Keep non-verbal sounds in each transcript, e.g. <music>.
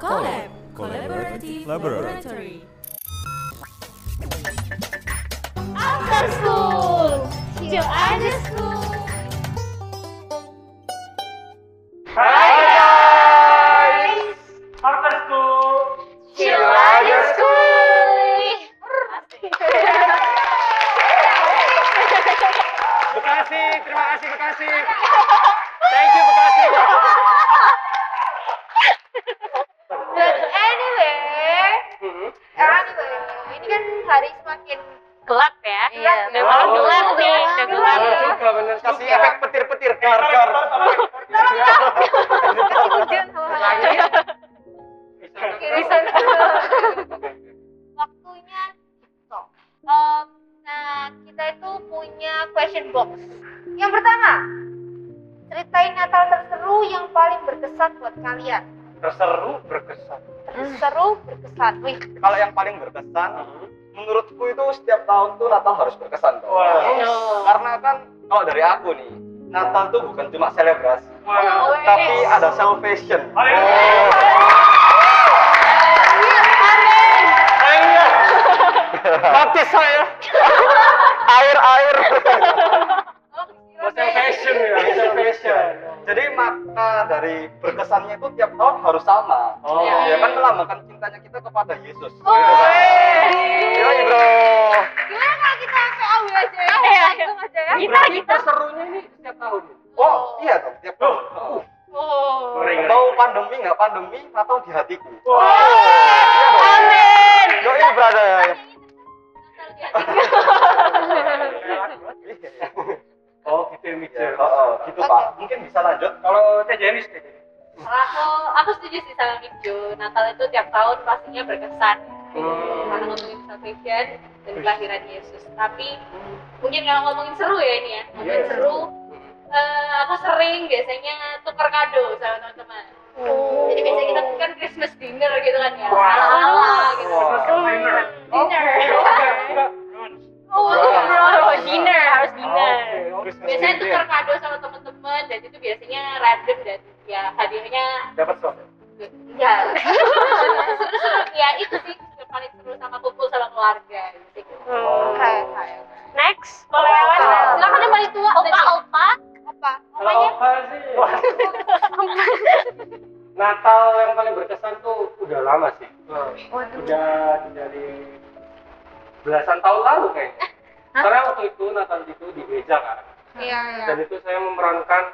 Collab. Collaborative Laboratory. After school, still ada school. Iya, udah malam Oh. gelap nih, udah gelap. Bener juga, bener Kasih efek petir-petir, gar, gar. hujan. Bisa Waktunya TikTok. Em, nah, kita itu punya question box. Yang pertama, ceritain Natal terseru yang paling berkesan buat kalian. Terseru, berkesan. Terseru, berkesan. Wih, Kalau yang paling berkesan, menurutku itu setiap tahun tuh Natal harus berkesan dong. Karena kan kalau dari aku nih, Natal tuh bukan cuma selebrasi, Oh, tapi yes. ada salvation. Oh. Baptis saya. air air. Oh, Salvation ya, salvation. Jadi maka dari berkesannya itu tiap tahun harus sama. Oh. Ya kan melambangkan cintanya kita kepada Yesus. Oh, Gitu kan. wey. Yoi, bro. Gimana kalau kita PAW aja ya? Iya, Langsung aja ya? Gitar, gitar. serunya ini setiap tahun. Oh, iya dong, tiap tahun. Oh. Mau pandemi nggak pandemi, atau di hatiku. Oh. Iya dong. Amin. Yoi, brother. Oh, gitu ya. Ya, oh, oh, gitu Pak. Mungkin bisa lanjut. Kalau Teh Jenis. Kalau aku, aku setuju sih sama Mijo. Natal itu tiap tahun pastinya berkesan. Karena ngomongin salvation dan kelahiran Yesus. Tapi mungkin kalau ngomongin seru ya ini ya, ngomongin Iya. seru. eh, aku sering biasanya tukar kado sama teman-teman. Jadi biasanya kita kan Christmas dinner gitu kan ya, Wah. ala-ala gitu. Wah. Dinner. Oh, <laughs> Oh, bro. dinner harus dinner. Christmas Biasanya dinner. tukar kado sama teman-teman dan itu biasanya random dan ya hadiahnya Dapat sok. ya <laughs> ya itu sih yang paling seru sama kumpul sama keluarga gitu. Belasan tahun lalu kayaknya. Karena waktu itu Natal itu di gereja kan. Iya, iya. Dan itu saya memerankan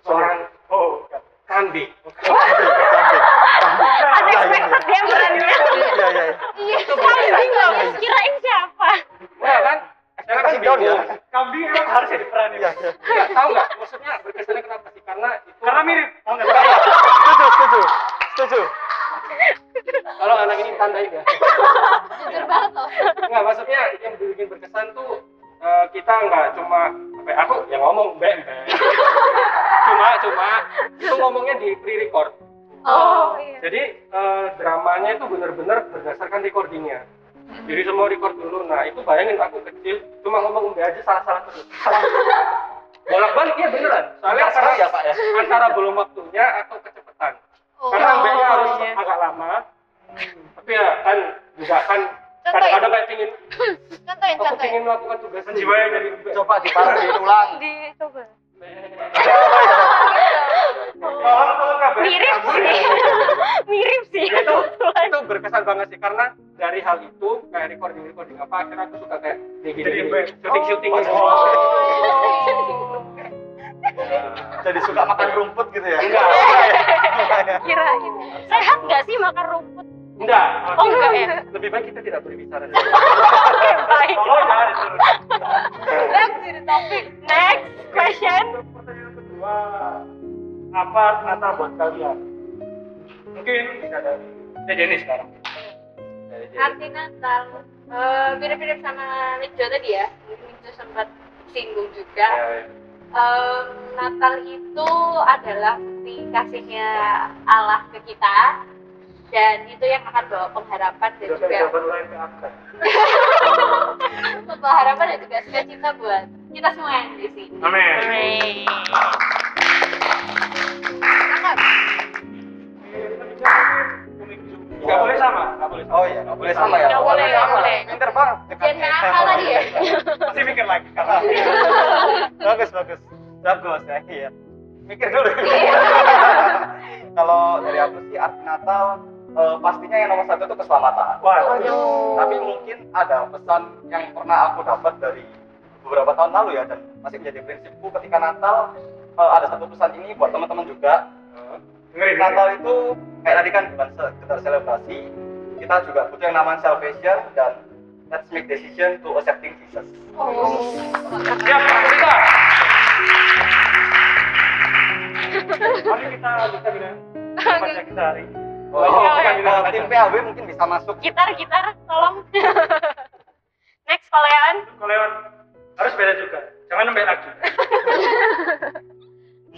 seorang Oh, kambing. kambing, <laughs> kambing. Unexpected dia perannya. Iya, iya, iya. Iya, Itu berkesan. Nggak kirain siapa? Nah kan? Saya kan Kasih down ya. Kambing emang harus jadi peran Iya, iya. Nggak tahu nggak? Maksudnya berkesannya kenapa sih? Karena itu karena mirip. Setuju, setuju. Setuju. Kalau anak ini tandain ya. Jujur banget loh. Nggak, maksudnya yang bikin berkesan tuh eh, kita nggak cuma apa ya, aku yang ngomong bem. cuma cuma itu ngomongnya di pre-record. Oh, iya. Jadi eh, dramanya itu benar-benar berdasarkan recordingnya. Jadi semua record dulu. Nah itu bayangin aku kecil cuma ngomong be aja salah-salah terus. Bolak-balik ya beneran. Soalnya sekali ya, Pak, ya? antara belum waktunya atau kecepatan. Oh. Karena B-nya harus iya. agak lama. Tapi ya kan juga kan kadang-kadang kayak pingin <laughs> Contohin, aku contohin. pingin melakukan tugas jiwanya jadi Coba diparahin <laughs> ulang. Dicoba. Kabar. Mirip <laughs> sih. Mirip sih. Ya, itu itu berkesan banget sih karena dari hal itu kayak recording recording apa akhirnya aku suka kayak di gini syuting syuting gitu. Oh. Jadi suka makan rumput gitu ya? Enggak. Enggak ya? Kirain. Sehat nggak sih makan rumput? Enggak. Oh enggak ya? Lebih baik kita tidak berbicara. <laughs> Baik. Tolong jangan disuruh. Back to the topic. Next question. Pertanyaan kedua, apa Natal buat kalian? Mungkin bisa dari ya Jenny sekarang. Arti Natal eh, mirip-mirip sama Nijo tadi ya. Nijo sempat singgung juga. Ya, ya um, Natal itu adalah bukti kasihnya Allah ke kita dan itu yang akan bawa pengharapan dan juga Untuk harapan dan juga kita buat kita semua yang di sini. Amin. Amin. Gak boleh sama, gak boleh sama. Oh iya, gak boleh sama ya. Gak boleh, gak boleh banget Jangan nakal tadi ya. masih mikir lagi karena <laughs> bagus bagus. Bagus ya iya. Mikir dulu. <laughs> Kalau dari aku sih arti Natal eh, pastinya yang nomor satu itu keselamatan. Waduh. tapi mungkin ada pesan yang pernah aku dapat dari beberapa tahun lalu ya dan masih menjadi prinsipku ketika Natal eh, ada satu pesan ini buat teman-teman juga. Natal itu kayak tadi kan bukan sekedar selebrasi kita juga butuh yang namanya salvation dan let's make decision to accepting Jesus Oh. Siap, kita. Mari kita kita bilang baca kita hari. Oh, Oh, bukan iya. tim PAW mungkin bisa masuk Gitar, gitar, tolong. <laughs> Next, kolean. Lewat harus beda juga. Jangan nembek lagi. <laughs>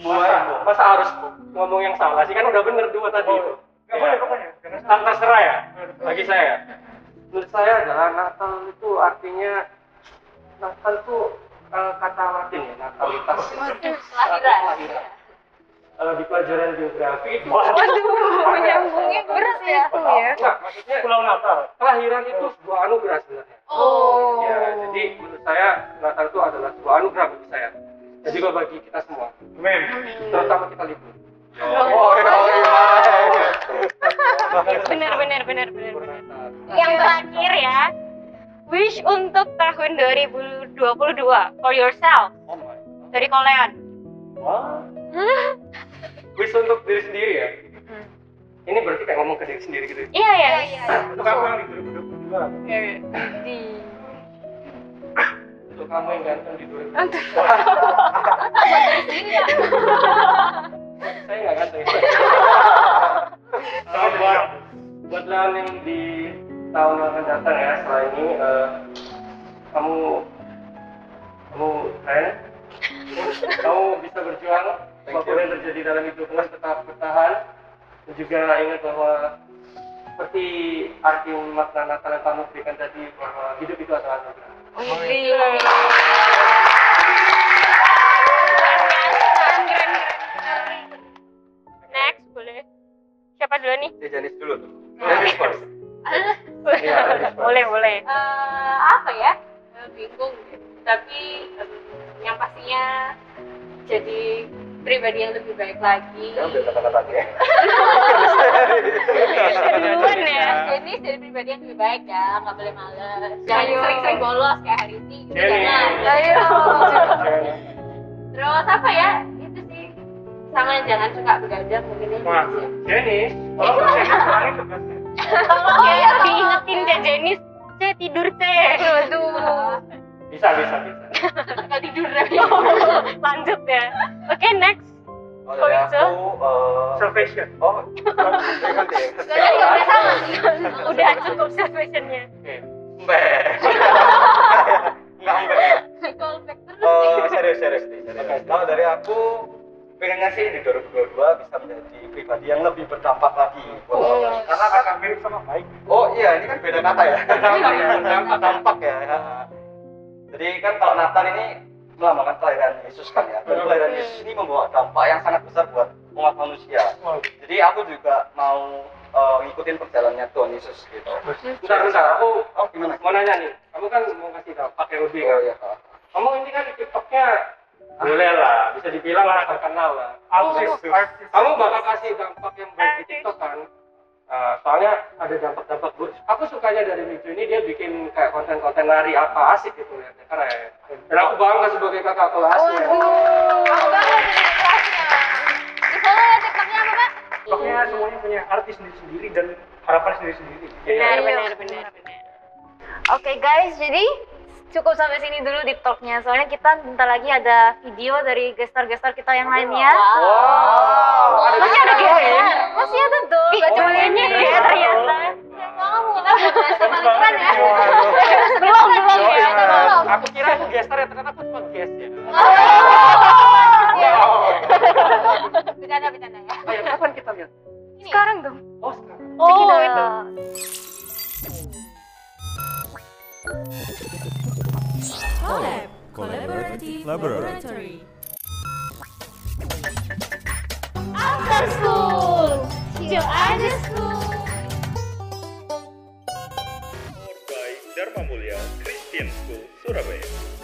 Masa, masa harus ngomong yang salah sih kan udah bener dua tadi itu. Nggak boleh, nggak boleh. Tak terserah ya. Bagi saya. Menurut saya adalah Natal itu artinya Natal itu eh, kata Latin ya, natalitas. Kelahiran. Kelahiran. Kalau di pelajaran geografi itu Waduh, nyambungnya berat ya. Enggak, maksudnya Pulau Natal. Kelahiran itu sebuah anugerah sebenarnya. Oh. Ya, jadi menurut saya Natal itu adalah sebuah anugerah bagi saya. Dan juga bagi kita semua. Amin. Terutama kita libur. oh iya iya Bener, bener, bener, bener, bener. Yang terakhir ya. Wish untuk tahun 2022 for yourself oh dari kolean. Wah. <laughs> Wish untuk diri sendiri ya. Ini berarti kayak ngomong ke diri sendiri gitu. Iya, iya. Untuk kamu yang di 2022. Di Untuk kamu yang ganteng di 2022. <laughs> Saya nggak ganteng. <laughs> Lawan yang di tahun yang akan datang ya setelah ini eh, kamu kamu keren kamu bisa berjuang apa pun yang terjadi dalam hidupmu tetap bertahan dan juga ingat bahwa seperti arti makna Natal yang kamu berikan tadi bahwa hidup itu adalah anugerah. Keren, keren. Next, boleh. Siapa dulu nih? Si Janis dulu tuh Janis first Iya, boleh, boleh. Eh, apa ya? Eh, bingung. Tapi em, yang pastinya jadi pribadi yang lebih baik lagi. Ya udah ya. Keduluan ya. jadi jadi pribadi yang lebih baik ya. Nggak boleh males. Jangan sering-sering bolos kayak hari ini. Jangan. Ayo. terus apa ya sama jangan suka begadang mungkin itu Wah, sih. Jenny, <laughs> tolong Jenny kurangin tugasnya. Tolong ya diingetin Cek Jenis. Cek tidur Cek. Aduh. Bisa, bisa, bisa. Suka tidur deh <laughs> Lanjut ya. Oke, next. oh dari aku eh, Salvation. oh ya <laughs> Soalnya nggak Udah cukup salvationnya. Oke. Mbak. Mbak. terus Eh, serius serius nih. serius. Kalau dari aku pengennya sih di 2022 bisa menjadi pribadi yang lebih berdampak lagi orang lain. Karena kan akan mirip sama baik. oh iya ini kan beda kata ya. <laughs> Dampak ya, dampak dampak ya. Jadi kan kalau Natal ini melambangkan kelahiran Yesus kan ya. Dan kelahiran Yesus ini membawa dampak yang sangat besar buat umat manusia. Jadi aku juga mau eh, ngikutin perjalanannya Tuhan Yesus gitu. Bentar, bentar. Aku Oh gimana? mau nanya nih. Kamu kan mau kasih dampak yang lebih Oh kan? iya. Kamu ini kan TikToknya boleh lah, bisa dibilang lah terkenal lah. Artis, artis. Kamu bakal kasih dampak yang baik di TikTok kan? Nah, soalnya ada dampak-dampak buruk. Aku sukanya dari Mijo ini dia bikin kayak konten-konten nari apa asik gitu lihatnya keren. Dan aku bangga sebagai kakak kelasnya. aku banget jadi kelasnya di sana ya tiktoknya apa pak Pokoknya semuanya punya artis sendiri-sendiri dan harapan sendiri-sendiri. Benar, benar, benar, benar. Oke guys, jadi cukup sampai sini dulu di talknya. Soalnya kita bentar lagi ada video dari gestar-gestar kita yang lainnya. Wow. Masih ada gestar gestar? Masih ada tuh. Gak cuma ini ya ternyata. kamu kita buat bahasa paling keren ya Belum, belum ya. Aku kira aku gestar ya, ternyata aku cuma guest ya. bercanda bercanda ya Ayo, kapan kita lihat? Sekarang dong. Oh, sekarang. Oh, itu. Collab Collaborative Laboratory. After school. Still ada school. Dharma Mulia Christian School, Surabaya.